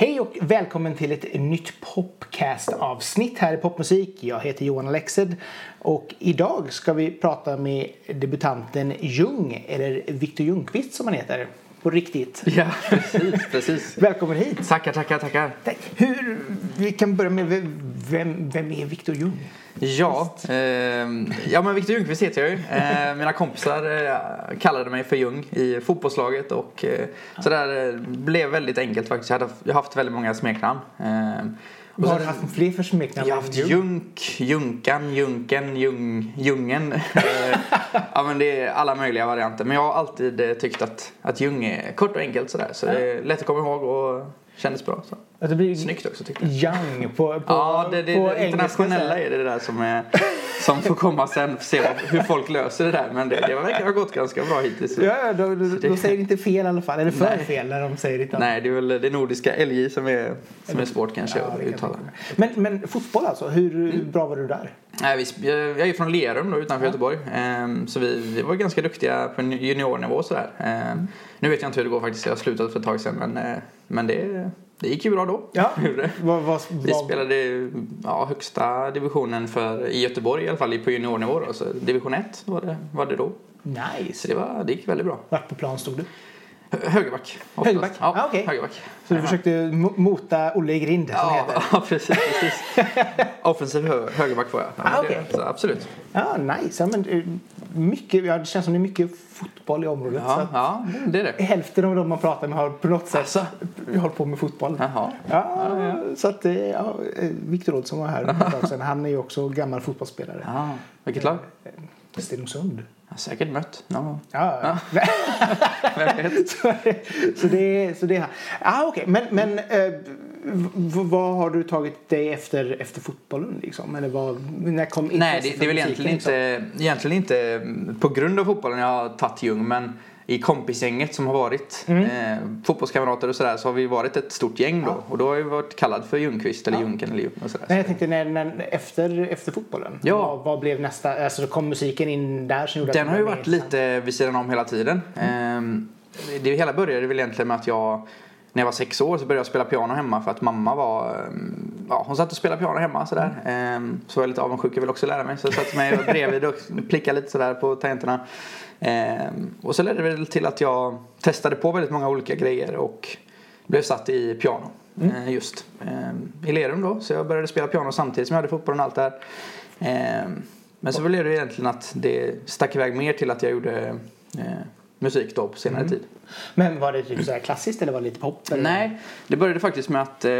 Hej och välkommen till ett nytt Popcast-avsnitt här i Popmusik. Jag heter Johan Alexed och idag ska vi prata med debutanten Jung, eller Viktor Ljungqvist som han heter på riktigt. Ja, precis. precis. Välkommen hit. Tackar, tackar, tackar. Tack. Hur, vi kan börja med vem, vem är Viktor Ljung? Ja, eh, ja men Viktor Ljungqvist heter jag ju. Eh, mina kompisar eh, kallade mig för Ljung i fotbollslaget och eh, så där eh, blev väldigt enkelt faktiskt. Jag, hade, jag har haft väldigt många smeknamn. Vad har du haft fler för smeknamn? Jag har haft Junk, Junkan, Junken, Jung, Jungen. Eh, ja men det är alla möjliga varianter. Men jag har alltid eh, tyckt att, att Ljung är kort och enkelt sådär. Så det är lätt att komma ihåg och kändes bra. Så. Att det blir Snyggt också tyckte jag. Young på, på, Ja, det, det, på det internationella är det där som, är, som får komma sen. Se vad, hur folk löser det där. Men det, det verkar ha gått ganska bra hittills. Ja, då, då, det- då säger inte fel i alla fall. Eller för Nej. fel när de säger det. Nej, det är väl det nordiska LJ som är, som är svårt kanske Ja, att det uttala. Men, men fotboll alltså, hur, hur bra var du där? Nej, vi, sp- jag är från Lerum då, utanför Göteborg. Ehm, så vi, vi var ganska duktiga på juniornivå sådär. Ehm, nu vet jag inte hur det går faktiskt, jag har slutat för ett tag sedan. Men, eh, men det, det gick ju bra då. Ja. Vad, vad, Vi spelade ja, högsta divisionen för, i Göteborg i alla fall på juniornivå. Då, så division 1 var det, var det då. Så Nice. det, var, det gick väldigt bra. Vart på plan stod du? Hö- Högerback. oftast. Högerback? Ja, Ah, okej. högerback. Så du försökte mo- mota Olle i grind som Ja, heter? ja, precis. precis. Offensiv hö högerback var jag. Ja, Ah, men det- okej. så absolut. Ja, nice. Ja, men, eh, mycket, ja, det känns som det är mycket fotboll i området. så Ja, att ja, det är det. Hälften av de man pratar med har på något sätt Asså? hållit på med fotboll. Jaha. Ja, så att eh, ja, eh, Viktor Olsson var här för ett tag sedan. Han är ju också gammal fotbollsspelare. Ja, vilket lag? Stenungsund. Jag har säkert mött någon gång. Ja, Vem vet? så, så det så det är han. Ah, okej. Men, men eh, vad har du tagit dig efter, efter fotbollen liksom? Eller vad, när kom Nej, det, det är väl egentligen liksom? inte, egentligen inte på grund av fotbollen jag har tagit Ljung, men i kompisgänget som har varit Mm. eh, fotbollskamrater och sådär så har vi varit ett stort gäng då. Och då har jag varit kallad för Ljungqvist eller Junken eller Ljung och sådär. Nej, jag tänkte när, när, efter, efter fotbollen. Ja. Vad, vad blev nästa? Alltså kom musiken in där som gjorde Den att har ju varit lite vid sidan om hela tiden. Ehm, Det hela började väl egentligen med att jag när jag var sex år så började jag spela piano hemma för att mamma var ehm, Ja, hon satt och spelade piano hemma sådär. Ehm, Så var jag lite avundsjuk, jag ville också lära mig. Så jag satte mig bredvid och plickade lite sådär på tangenterna. Ehm, Och så ledde det väl till att jag testade på väldigt många olika grejer och blev satt i piano. eh, Just i Lerum då. Så jag började spela piano samtidigt som jag hade fotbollen och allt det här. Men så blev det egentligen att det stack iväg mer till att jag gjorde eh, musik då på senare tid. Men var det typ så klassiskt eller var det lite pop? Eller? Nej, det började faktiskt med att eh,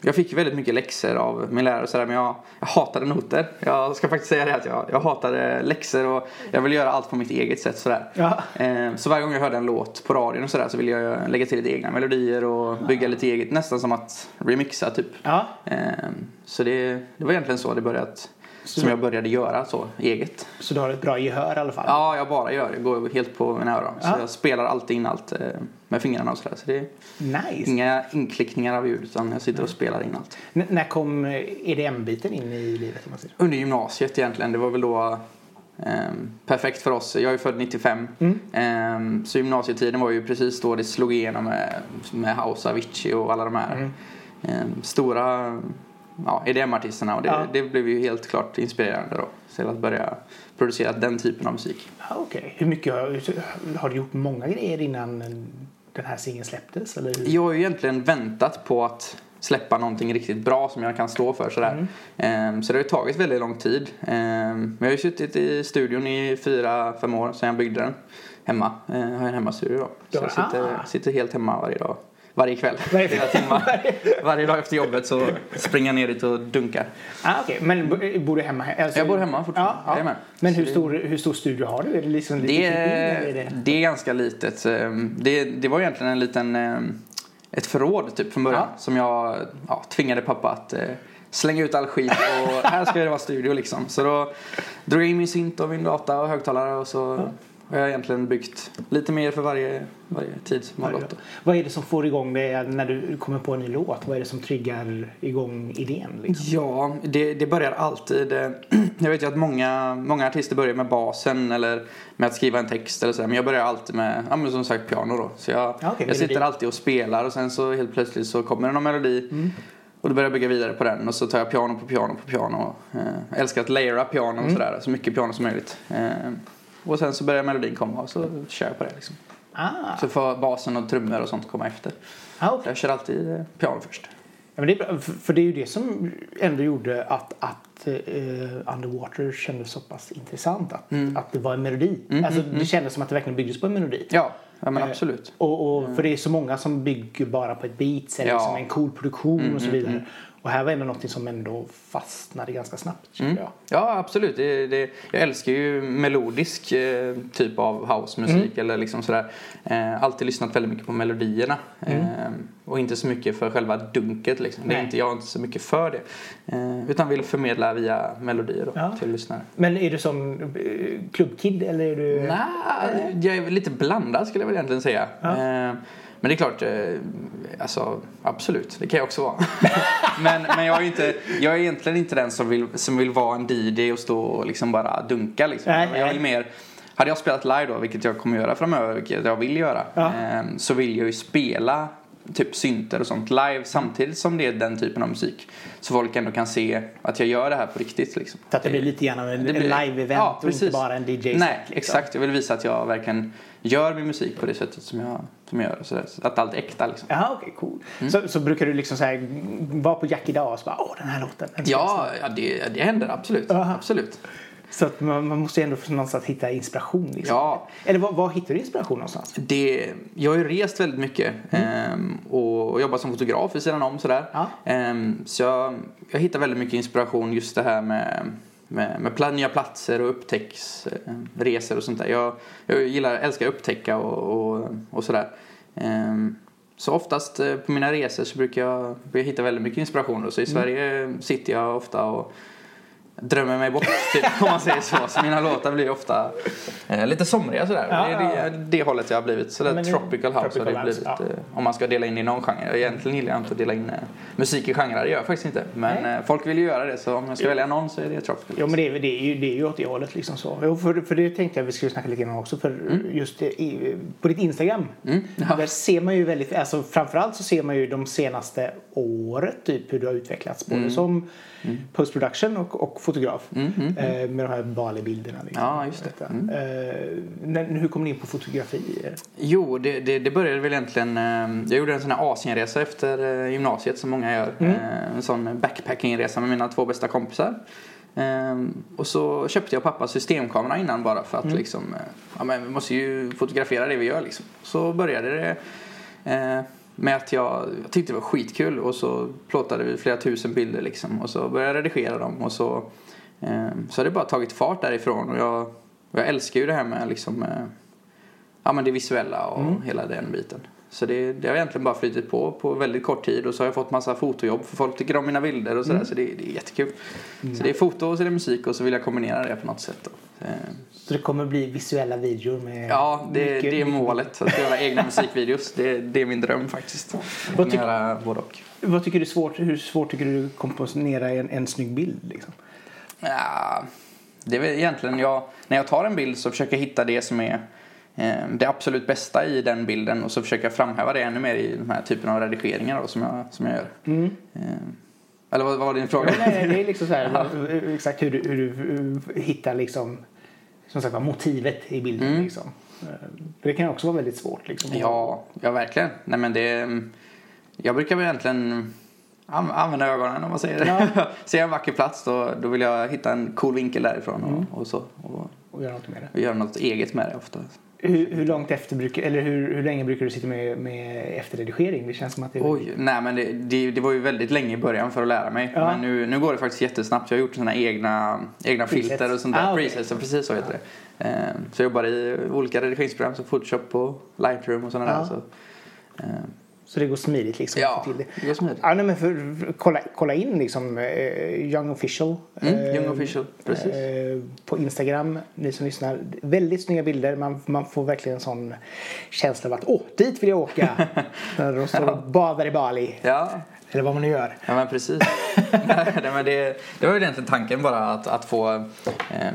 jag fick väldigt mycket läxor av min lärare och sådär men jag, jag hatade noter. Jag ska faktiskt säga det att jag, jag hatade läxor och jag ville göra allt på mitt eget sätt sådär. Ja. Eh, så varje gång jag hörde en låt på radion och sådär så ville jag lägga till lite egna melodier och bygga lite eget, nästan som att remixa typ. Ja. Eh, så det, det var egentligen så det började att, som jag började göra så eget. Så du har ett bra gehör i alla fall? Ja, jag bara gör det. Jag går helt på mina öron. Så Ja. jag spelar alltid in allt eh, med fingrarna och sådär. Så det är Nice. inga inklickningar av ljud utan jag sitter och spelar in allt. N- när kom eh, EDM-biten in i livet? Om man säger? Under gymnasiet egentligen. Det var väl då ehm, perfekt för oss. Jag är född 95. Mm. Ehm, så gymnasietiden var ju precis då det slog igenom med, med House, Avicii och alla de här Mm. ehm, stora ja, EDM-artisterna. Och det, Ja. det blev ju helt klart inspirerande då. Så att börja producera den typen av musik. Ja, Okej. Hur mycket har, har du gjort många grejer innan den här singeln släpptes? Eller? Jag har ju egentligen väntat på att släppa någonting riktigt bra som jag kan stå för sådär. Ehm, så det har ju tagit väldigt lång tid. Ehm, men jag har ju suttit i studion i fyra, fem år sedan jag byggde den. Hemma. Ehm, jag har en hemmastudio då. Så Ja, jag sitter, sitter helt hemma varje dag. Varje kväll. Varje- Flera timmar. Varje dag efter jobbet så springer jag ner dit och dunkar. Ah, okej. Men bo- bor du hemma? Alltså, Jag bor hemma fortfarande. Ja, ja. Men hur stor, hur stor studio har du? Är det liksom lite Det eller är är, det? det är ganska litet. Ehm, Det, det var egentligen en liten, ehm, ett förråd typ från början Ja. som jag ja, tvingade pappa att eh, slänga ut all skit och här ska det vara studio liksom. Så då drog jag in min synt och min data och högtalare och så har jag egentligen byggt lite mer för varje, varje tid som har gått. Vad är det som får igång det när du kommer på en ny låt? Vad är det som triggar igång idén? Liksom? Ja, det, det börjar alltid. eh, Jag vet ju att många, många artister börjar med basen eller med att skriva en text eller så. här, Men jag börjar alltid med, ja men som sagt piano då. Så jag, Ja, okej, jag sitter alltid och spelar och sen så helt plötsligt så kommer det någon melodi. Mm. Och då börjar jag bygga vidare på den och så tar jag piano på piano på piano. Eh, Jag älskar att layera piano Mm. och sådär. Så mycket piano som möjligt. Och sen så börjar melodin komma och så kör jag på det liksom. Ah, Så får basen och trummor och sånt komma efter. ah, okej. Jag kör alltid eh, piano först. Ja, men det är bra, för, det är ju det som ändå gjorde att, att eh, Underwater kändes så pass intressant. Att, Mm. att det var en melodi. alltså, det kändes som att det verkligen byggdes på en melodi. Ja, ja men Eh, absolut. Och, och För det är så många som bygger bara på ett beat eller Ja. liksom en cool produktion och så vidare. Och här var ändå något som ändå fastnade ganska snabbt. tycker jag. Ja, absolut. Det, det, jag älskar ju melodisk eh, typ av housemusik eller liksom sådär. Eh, alltid lyssnat väldigt mycket på melodierna. Eh, och inte så mycket för själva dunket liksom. Det är inte, jag är inte så mycket för det. Eh, utan vill förmedla via melodier då, Ja. till lyssnare. Men är du som eh, klubbkid eller är du... Nej, jag är lite blandad skulle jag väl egentligen säga. Eh, men det är klart, eh, alltså absolut, det kan jag också vara. men men jag, är inte, jag är egentligen inte den som vill, som vill vara en DJ och stå och liksom bara dunka liksom. Nej, jag nej. är mer, hade jag spelat live då, vilket jag kommer göra framöver, vilket jag vill göra, Ja. eh, så vill jag ju spela typ synter och sånt live samtidigt som det är den typen av musik. Så folk ändå kan se att jag gör det här på riktigt liksom. Så att det blir lite grann av en, Det en blir- live-event Ja, och inte bara en DJ-set. Nej, liksom. exakt. Jag vill visa att jag verkligen gör min musik på det sättet som jag, som jag gör. Så att allt är äkta liksom. Jaha, okej, cool. Mm. Så, så brukar du liksom så här, vara på Jack idag och så bara, åh den här låten. den Ja, ja det, det händer absolut. Aha. absolut. Så att man, man måste ju ändå någonstans hitta inspiration. Liksom. Ja. Eller var, var hittar du inspiration någonstans? Det, jag har ju rest väldigt mycket ehm, och, och jobbat som fotograf vid sidan om sådär. Ja. Ehm, så jag, jag hittar väldigt mycket inspiration just det här med, med, med nya platser och upptäcktsresor och sånt där. Jag, jag gillar, älskar att upptäcka och, och, och sådär. Ehm, så oftast eh, på mina resor så brukar jag, brukar jag hitta väldigt mycket inspiration. Då. Så i Sverige sitter jag ofta och drömmer mig bort typ, om man säger så. Så mina låtar blir ofta eh, lite somriga sådär. Ja, det är det, det hållet jag har blivit. Så där tropical house tropical har det blivit. ja. eh, Om man ska dela in i någon genre. Egentligen gillar jag inte att dela in eh, musik i genrer. Det gör jag faktiskt inte. Men eh, folk vill ju göra det. Så om jag ska välja någon så är det tropical house. men det är, det är, ju, det är ju åt det hållet liksom så. Jo, för, för det tänkte jag vi skulle snacka lite grann om också. För just det, i, på ditt Instagram. Mm, ja. Där ser man ju väldigt, alltså framförallt så ser man ju de senaste året typ hur du har utvecklats. Både som postproduktion och, och fotograf. Mm, mm, Eh, med de här Bali-bilderna. Liksom. Ja, just det. Mm. Eh, när, hur kom ni in på fotografi? Jo, det, det, det började väl egentligen... Eh, jag gjorde en sån här Asienresa efter eh, gymnasiet som många gör. Mm. Eh, en sån backpackingresa med mina två bästa kompisar. Eh, och så köpte jag pappas systemkamera innan bara för att liksom... Eh, ja men vi måste ju fotografera det vi gör liksom. Så började det med att jag, jag tyckte det var skitkul och så plåtade vi flera tusen bilder liksom. Och så började jag redigera dem och så... Eh, så har det bara tagit fart därifrån och jag, och jag älskar ju det här med liksom... Eh, ja, men det visuella och hela den biten. Så det, det har egentligen bara flytit på på väldigt kort tid och så har jag fått massa fotojobb för folk tycker om mina bilder och sådär så det, det är jättekul. Så det är foto och så är det musik och så vill jag kombinera det på något sätt. Då. Eh, Så det kommer bli visuella videor med Ja, det, mycket- det är målet. Att göra egna musikvideos. Det, det är min dröm faktiskt. Vad tyck- Göra både och. Vad tycker du är svårt? Hur svårt tycker du att komponera en, en snygg bild? Liksom? Ja, det är väl egentligen jag, när jag tar en bild så försöker jag hitta det som är det absolut bästa i den bilden och så försöker jag framhäva det ännu mer i den här typen av redigeringar då, som, jag, som jag gör. Eh, eller vad, vad var din fråga? Ja, nej, det är liksom så här, exakt hur du, hur du hur, hittar liksom, som sagt, motivet i bilden. Mm. Liksom. Eh, Det kan också vara väldigt svårt. Liksom. Ja, ja verkligen. Nej, men det, jag brukar väl egentligen an- använda ögonen om man säger det. Ja. Ser jag en vacker plats då, då vill jag hitta en cool vinkel därifrån och, och så. Och, Och göra något med det. och göra något eget med det ofta. Hur, hur långt efter brukar, eller hur, hur länge brukar du sitta med, med efterredigering? Det känns som att det Oj, nej men det, det, det var ju väldigt länge i början för att lära mig. Ja. Men nu, nu går det faktiskt jättesnabbt. Jag har gjort såna egna, egna Presets. filter och sånt där. Ah, okej. Presets, precis så heter det. Eh, så jag jobbar i olika redigeringsprogram som Photoshop och Lightroom och sådana Ja. där. Så, eh, Så det går smidigt liksom. Ja, till det. det går smidigt. Ja, nej, men för, för, kolla, kolla in liksom eh, Young Official. Mm, eh, Young Official, precis. eh, på Instagram, ni som lyssnar. Väldigt snygga bilder. Man, man får verkligen en sån känsla av att åh, dit vill jag åka. När de står och badar i Bali. Ja, Eller vad man nu gör. Ja men precis. Nej, men det, det var ju egentligen tanken bara att, att få eh,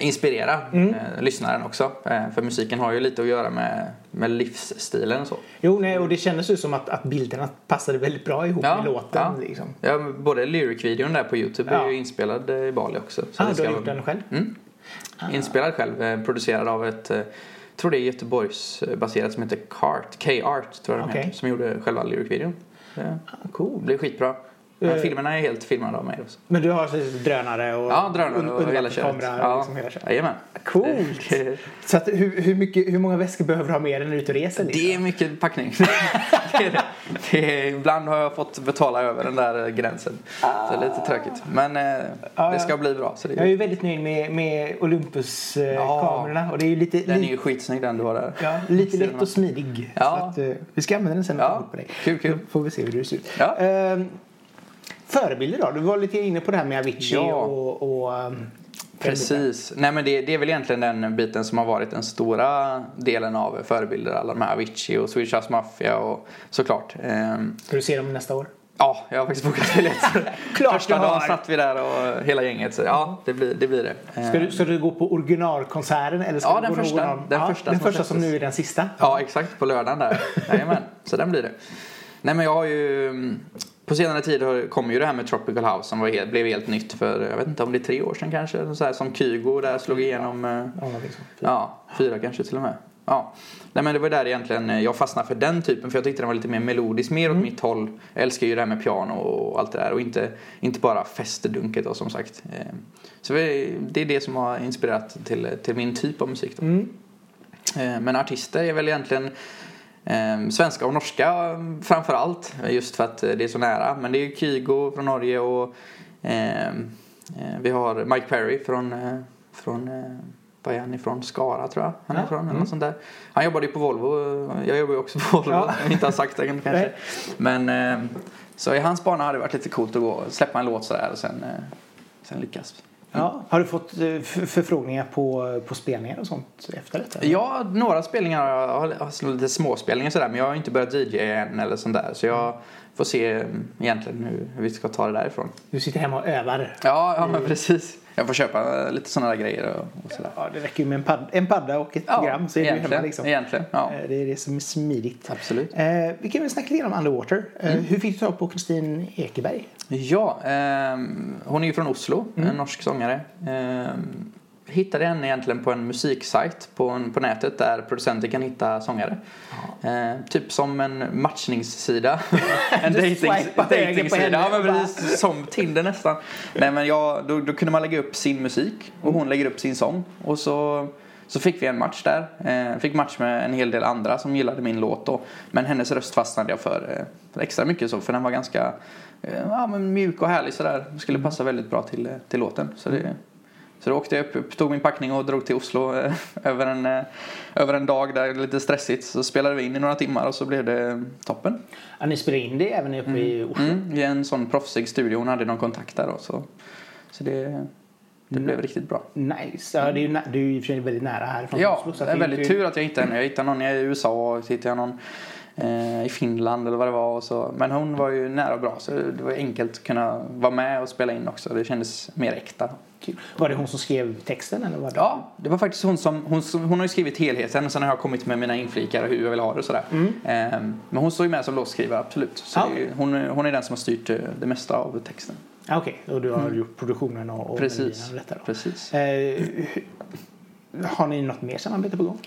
inspirera Mm. eh, lyssnaren också. Eh, för musiken har ju lite att göra med, med livsstilen och så. Jo, nej, och det kändes ju som att, att bilderna passade väldigt bra ihop Ja, med låten. ja. Liksom. Ja, både lyric-videon där på Youtube Ja. är ju inspelad eh, i Bali också. Så Ah, det du har gjort den själv? Mm. Inspelad själv, eh, producerad av ett, eh, jag tror det är Göteborgs eh, baserat som heter Cart, K-Art tror jag Okej. heter, som gjorde själva lyric-videon. Det Ah, cool. blev skitbra. Men Eh. filmerna är helt filmade av mig också. Men du har så drönare och Ja, drönare och hela köret. undervattenskamera Ja, liksom hela köret. jajamän. Coolt! Det, Så att, hur, hur, mycket, hur många väskor behöver du ha med dig när du är ute och reser? Liksom? det är mycket packning. det är det. Det är, ibland har jag fått betala över den där gränsen. Så det är lite tråkigt. Men eh, Ja, det ska ja. bli bra. Så det Jag är ju väldigt nöjd med, med Olympus-kamerorna. och det är ju lite, Den är ju skitsnygg den du har där. ja, lite lätt och smidig. Ja. Så att, eh, vi ska använda den sen och Ja, på dig. kul, kul. Då får vi se hur det ser ut. Ja. Ehm, förebilder då? Du var lite inne på det här med Avicii Ja. och... och ehm, Precis. Nej men det, det är väl egentligen den biten som har varit den stora delen av förebilder. Alla de här Avicii och Swedish House Mafia och såklart. Ehm, Ska du se dem nästa år? Ja, jag har faktiskt bokat biljett. Klart Första dagen satt vi där och hela gänget. Så ja, det blir det. Blir det. Ska du, ska du gå på originalkonserten? Eller ska Ja, du den första. någon- Den ja, första den som första som nu är den sista? Ja, exakt. På lördagen där. Jajamän. Så den blir det. Nej, men jag har ju... mm, På senare tid har- kom ju det här med Tropical House som var helt, blev helt nytt för, jag vet inte om det är tre år sedan kanske. Så här, som Kygo där slog igenom. eh, Ja, sånt. Ja, fyra kanske till och med. Ja. Nej men det var där egentligen eh, jag fastnade för den typen för jag tyckte den var lite mer melodisk, mer åt mitt håll. Jag älskar ju det här med piano och allt det där och inte, inte bara festdunket då som sagt. Eh, Så det är det som har inspirerat till, till min typ av musik då. Mm. Men artister är väl egentligen svenska och norska eh, framför allt. Just för att eh, det är så nära. Men det är ju Kygo från Norge och eh, eh, vi har Mike Perry från, eh, från eh, vad är han ifrån? Skara tror jag han är Ja, ifrån. Eller mm. sånt där. Han jobbade ju på Volvo. Jag jobbar ju också på Volvo. Ja. Inte har sagt det kanske. Men eh, så i hans bana hade det varit lite coolt att gå släppa en låt sådär och sen, eh, sen lyckas. Ja. Har du fått eh, förfrågningar på, på spelningar och sånt efter detta? Ja, några spelningar har jag lite småspelningar sådär men jag har inte börjat DJ än eller sånt där så jag får se mm, egentligen hur, hur vi ska ta det därifrån. Du sitter hemma och övar. Ja, ja men precis. Jag får köpa eh, lite sådana där grejer och, och sådär. Ja, det räcker ju med en, pad, en padda och ett program så är du hemma liksom. egentligen. Ja, Eh, Det är det som är smidigt. absolut. Eh, vi kan väl snacka lite om Underwater. Eh, Mm. Hur fick du tag på Kristin Ekeberg? Ja, ehm, hon är ju från Oslo, Mm. en norsk sångare. Ehm, hittade henne egentligen på en musiksajt på, en, på nätet där producenter kan hitta sångare. Ehm, typ som en matchningssida. en dating, henne. Ja men precis, som Tinder nästan. Nej men jag, då, då kunde man lägga upp sin musik och hon lägger upp sin sång. Och så, så fick vi en match där. Ehm, fick match med en hel del andra som gillade min låt då. Men hennes röst fastnade jag för, eh, för extra mycket så för den var ganska eh, ja, men mjuk och härlig sådär. Skulle passa väldigt bra till, eh, till låten. Så, det, så då åkte jag upp, tog min packning och drog till Oslo eh, över, en, eh, över en dag där lite stressigt. Så spelade vi in i några timmar och så blev det toppen. Ja, ni spelade in det även uppe i Oslo? Mm, I en sån proffsig studio. Hon hade någon kontakt där då. Så, så det, det blev riktigt bra. Nice. Ja, det är ju, du är ju i och för sig väldigt nära här från Ja, Oslo. det är väldigt tur att jag hittade henne. Jag hittade någon i USA och så hittade jag någon eh, i Finland eller vad det var. Och så. Men hon var ju nära och bra så det var enkelt att kunna vara med och spela in också. Det kändes mer äkta. Kul. Var det hon som skrev texten? Eller var det? Ja, det var faktiskt hon som, hon, som- hon har ju skrivit helheten och sen har jag kommit med mina inflikar och hur jag vill ha det och sådär. Ehm, men hon står ju med som låtskrivare, absolut. Så det är ju- hon, hon är den som har styrt eh, det mesta av texten. Ah, Okej, och du har gjort produktionen och, och Mm. Precis. och detta då. Precis. Eh, har ni något mer samarbete på gång?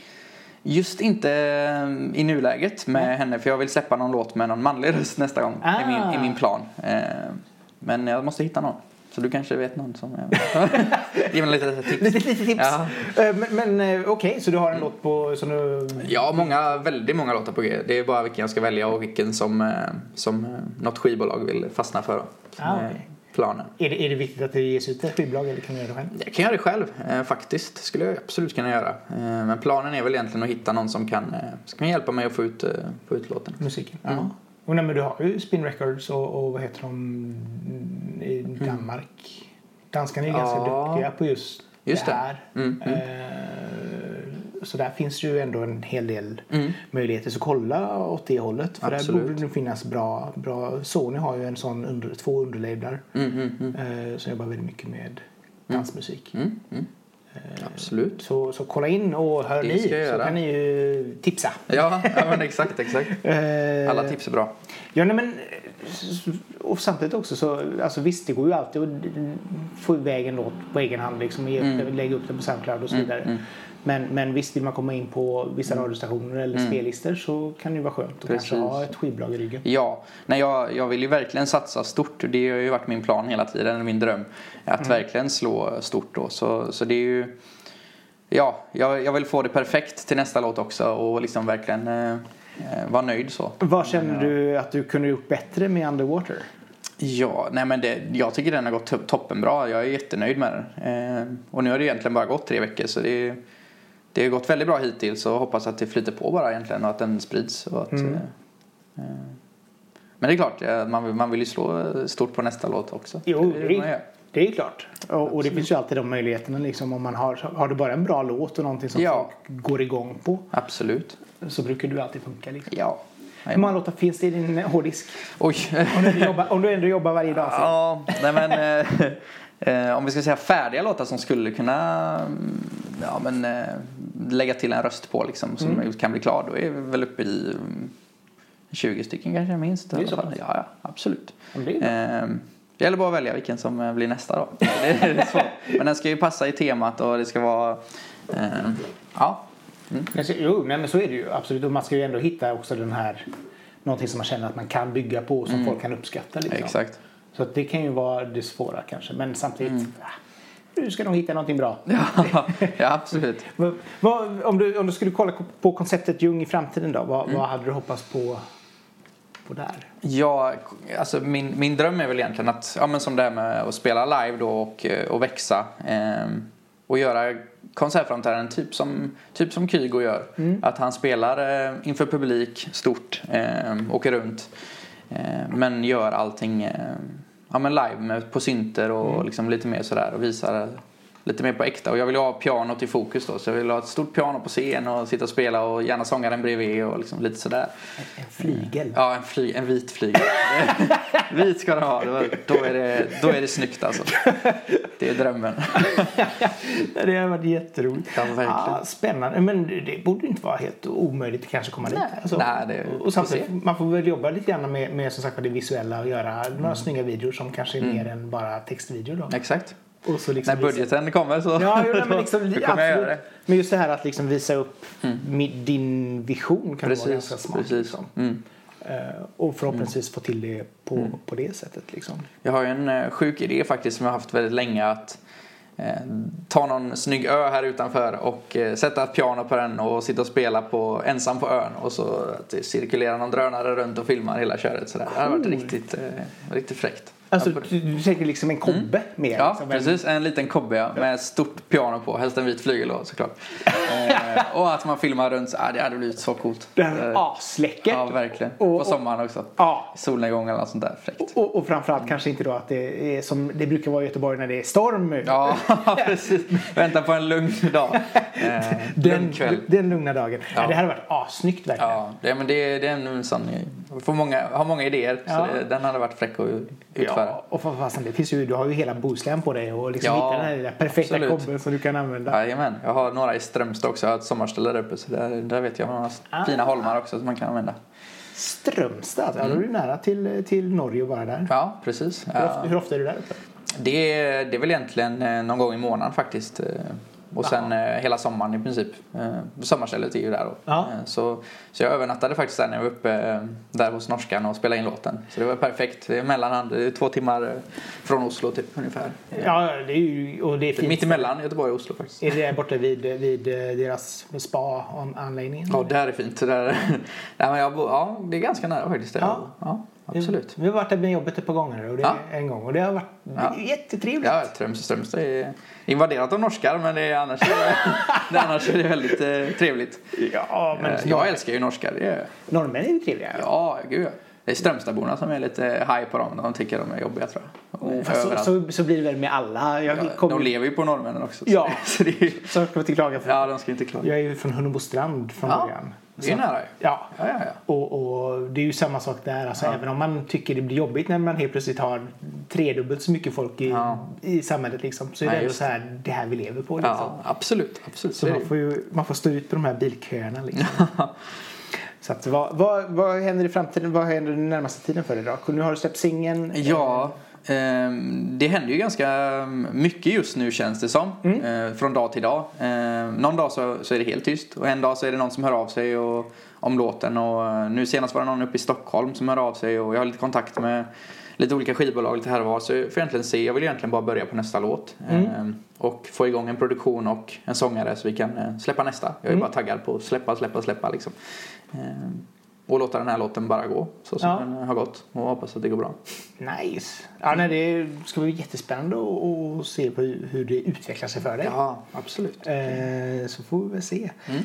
Just inte eh, i nuläget med henne för jag vill släppa någon låt med någon manlig röst nästa gång Ah. i, min, i min plan. Ehm, men jag måste hitta någon. Så du kanske vet någon som. Ge mig lite tips. Lite, lite tips. Ja. Eh, men men eh, okej, så du har en låt på... Så du... Ja, många, väldigt många låtar på G. Det är bara vilken jag ska välja och vilken som, eh, som eh, något skivbolag vill fastna för. Som Ah, okej. Planen. Är det, är det viktigt att det ges ut ett skivbolag eller kan du göra det själv? Jag kan göra det själv eh, faktiskt. skulle jag absolut kunna göra. Eh, men planen är väl egentligen att hitta någon som kan, eh, som kan hjälpa mig att få ut, eh, få ut låten. Musiken? Mm. Ja. Och nej, men du har ju Spin Records och, och vad heter de i Danmark? Danskarna är ganska Ja. duktiga på just, Just det det. här. Mm, mm. Eh, så där finns ju ändå en hel del Mm. möjligheter. Så kolla åt det hållet. För Absolut. där borde det finnas bra, bra... Sony har ju en sån under, två underlablar Mm, mm, mm. eh, som jobbar väldigt mycket med dansmusik. Mm, mm. Absolut. Så, så kolla in och hör Det ni så göra. kan ni ju tipsa. Ja, ja men exakt, exakt. Eh, Alla tips är bra. Ja, nej, men och samtidigt också så, alltså visst det går ju alltid att få iväg en låt på egen hand liksom den, lägga upp den på Soundcloud och så vidare. Men, men visst vill man komma in på vissa radiostationer eller spellistor så kan det ju vara skönt att kanske ha ett skivbolag i ryggen. Ja, nej, jag, jag vill ju verkligen satsa stort. Det har ju varit min plan hela tiden, min dröm. Att verkligen slå stort då. Så, så det är ju... Ja, jag, jag vill få det perfekt till nästa låt också och liksom verkligen eh, eh, vara nöjd så. Vad känner du att du kunde gjort bättre med Underwater? Ja, nej men det, jag tycker den har gått to- toppenbra. Jag är jättenöjd med den. Eh, och nu har det egentligen bara gått tre veckor så det, det har gått väldigt bra hittills och hoppas att det flyter på bara egentligen och att den sprids. Och att, Mm. eh, eh, men det är klart, eh, man vill, man vill ju slå stort på nästa låt också. Jo, det det det är klart. Och, och det finns ju alltid de möjligheterna liksom om man har, har du bara en bra låt och någonting som Ja. folk går igång på Absolut. så brukar du alltid funka liksom. Ja. Hur många låtar finns det i din hårddisk? Oj. Om du ändå jobbar, om du ändå jobbar varje dag. Så. Ja, nej men eh, eh, om vi ska säga färdiga låtar som skulle kunna mm, ja, men, eh, lägga till en röst på liksom som kan bli klar då är vi väl uppe i mm, 20 stycken kanske minst. i är så. Ja, ja, absolut. Det. Eh, det gäller bara att välja vilken som eh, blir nästa då. Det är, det är. Men den ska ju passa i temat och det ska vara eh, ja, Men så- Jo, nej, men så är det ju absolut. Och man ska ju ändå hitta också den här någonting som man känner att man kan bygga på och som folk kan uppskatta. Liksom. exakt. Så det kan ju vara det svåra kanske. Men samtidigt, ah, du ska nog hitta någonting bra. Ja, ja absolut. Vad- om, du, om du skulle kolla på konceptet Jung i framtiden då, vad, vad hade du hoppats på, på där? Ja, alltså min, min dröm är väl egentligen att, ja men som det här med att spela live då och, eh, och växa. ehm, och göra konsertframträdanden typ som, typ som Kygo gör. Att han spelar eh, inför publik stort, eh, åker runt. Eh, men gör allting eh, ja, men live med, på synter och liksom lite mer sådär och visar lite mer på äkta. Och jag vill ha pianot i fokus då. Så jag vill ha ett stort piano på scen och sitta och spela och gärna sångaren bredvid och liksom lite sådär. En flygel? Ja, en, fly, en vit flygel. vit ska den ha. Då, är det, då är det snyggt alltså. Det är drömmen. det har varit jätteroligt. Ja. Ah, spännande. Men det borde inte vara helt omöjligt att kanske komma dit. Alltså, Nej, det- och får samtidigt, se. man får väl jobba lite grann med, med som sagt, det visuella och göra Mm. några snygga videor som kanske är mer än bara textvideo. Då. Exakt. Liksom När budgeten kommer så Ja, jo, nej, men, liksom, kommer jag göra absolut. det. men just det här att liksom visa upp mi- din vision kan vara Precis, ganska smart. precis. Liksom. Mm. Eh, och förhoppningsvis få till det på, på det sättet. Liksom. Jag har ju en eh, sjuk idé faktiskt som jag har haft väldigt länge att eh, ta någon snygg ö här utanför och eh, sätta ett piano på den och sitta och spela på, ensam på ön och så att det cirkulerar någon drönare runt och filmar hela köret sådär. Det hade varit Cool. riktigt, eh, riktigt fräckt. Alltså, du, du tänker liksom en kobbe mer? Ja, liksom, precis. En liten kobbe ja, med stort piano på. Helst en vit flygel då såklart. Eh, och att man filmar runt. så- Ah, det hade blivit så coolt. Det är Eh, asläckert. Ja, verkligen. Och- På sommaren också. Ja. Solnedgång eller något sånt där. Fräckt. Och, och framförallt kanske inte då att det är som det brukar vara i Göteborg när det är storm. Ja, precis. Vänta på en lugn dag. Eh, den, kväll. den lugna dagen. Ja. Det hade varit assnyggt verkligen. Ja, det, men det, det är en sån... Får många, har många idéer. Ja. Så det, den hade varit fräck att utföra. Ja, och för fasen, det finns ju, du har ju hela Bohuslän på dig och liksom Ja, hitta den här lilla perfekta kobben som du kan använda. Jajamän, jag har några i Strömstad också. Jag har ett sommarställe där uppe. Så där, där vet jag några Ah. fina holmar också som man kan använda. Strömstad, alltså. ja, då är du nära till, till Norge och bara där. Mm. Ja, precis. Hur, ofta, hur ofta är du där uppe? Det är, det är väl egentligen eh, någon gång i månaden faktiskt. Och sen eh, hela sommaren i princip. Eh, Sommarstället är ju där då. Eh, Så, så jag övernattade faktiskt där när jag var uppe där hos norskan och spelade in låten. Så det var perfekt. Det är mellanhand. Det är två timmar från Oslo typ ungefär. Ja, det är ju och det fint. Mitt emellan Göteborg och Oslo faktiskt. Är det borta vid, vid deras spa-anläggning? Ja, där är fint. Där, ja, det är ganska nära faktiskt. Ja. Ja, absolut. Vi har varit där med jobbet ett par gånger och det, Ja. en gång och det har varit Ja. jättetrevligt. Ja, Strömstad, Strömstad är invaderat av norskar men det är, annars, det, annars är det väldigt eh, trevligt. Ja, men Eh, jag älskar ju norskar. Det är, norrmän är ju trevliga. ja, gud. Det är Strömstadborna som är lite high på dem. De tycker de är jobbiga tror jag. De Fast så, så, så blir det väl med alla. Jag Ja, kom, de lever ju på norrmännen också. så- Ja. Så det är, så ska vi inte klaga för. ja, de ska inte klaga. Jag är ju från Hunnebostrand från Ja, början. Det är Så- nära ju. Ja. Ja, ja, ja. Och, och det är ju samma sak där. Alltså. Även om man tycker det blir jobbigt när man helt plötsligt har tredubbelt så mycket folk i, i samhället liksom, så är det Nej, ändå just så här det här vi lever på. Liksom. Ja, absolut. absolut. Så det man får ju man får stå ut på de här bilköerna. Liksom. så att, vad, vad, vad händer i framtiden? Vad händer den närmaste tiden för dig då? Nu har du släppt singeln. Ja, det händer ju ganska mycket just nu känns det som. Eh, från dag till dag. Eh, någon dag så, så är det helt tyst och en dag så är det någon som hör av sig och, om låten. Och, eh, nu senast var det någon uppe i Stockholm som hör av sig och jag har lite kontakt med lite olika skivbolag lite här och var. Så jag får egentligen se, jag vill egentligen bara börja på nästa låt. Eh, och få igång en produktion och en sångare så vi kan eh, släppa nästa. Jag är bara taggad på att släppa, släppa, släppa liksom. Eh, och låta den här låten bara gå så som Ja. den har gått och hoppas att det går bra. Nice. Ja, nej, det ska bli jättespännande att se på hur det utvecklar sig för dig. Ja, absolut. Eh, så får vi väl se. Mm.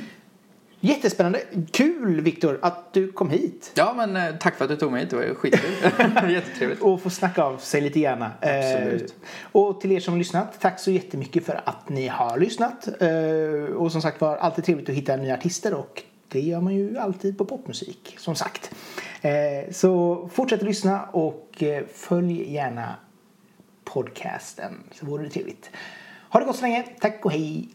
Jättespännande. Kul Viktor att du kom hit. Ja, men eh, tack för att du tog mig hit. Det var ju skitkul. Jättetrevligt. Och få snacka av sig lite grann. Eh, Absolut. och till er som har lyssnat, tack så jättemycket för att ni har lyssnat. Eh, och som sagt var, alltid trevligt att hitta nya artister och det gör man ju alltid på popmusik, som sagt. Eh, så fortsätt att lyssna och eh, följ gärna podcasten så vore det trevligt. Ha det gott så länge. Tack och hej!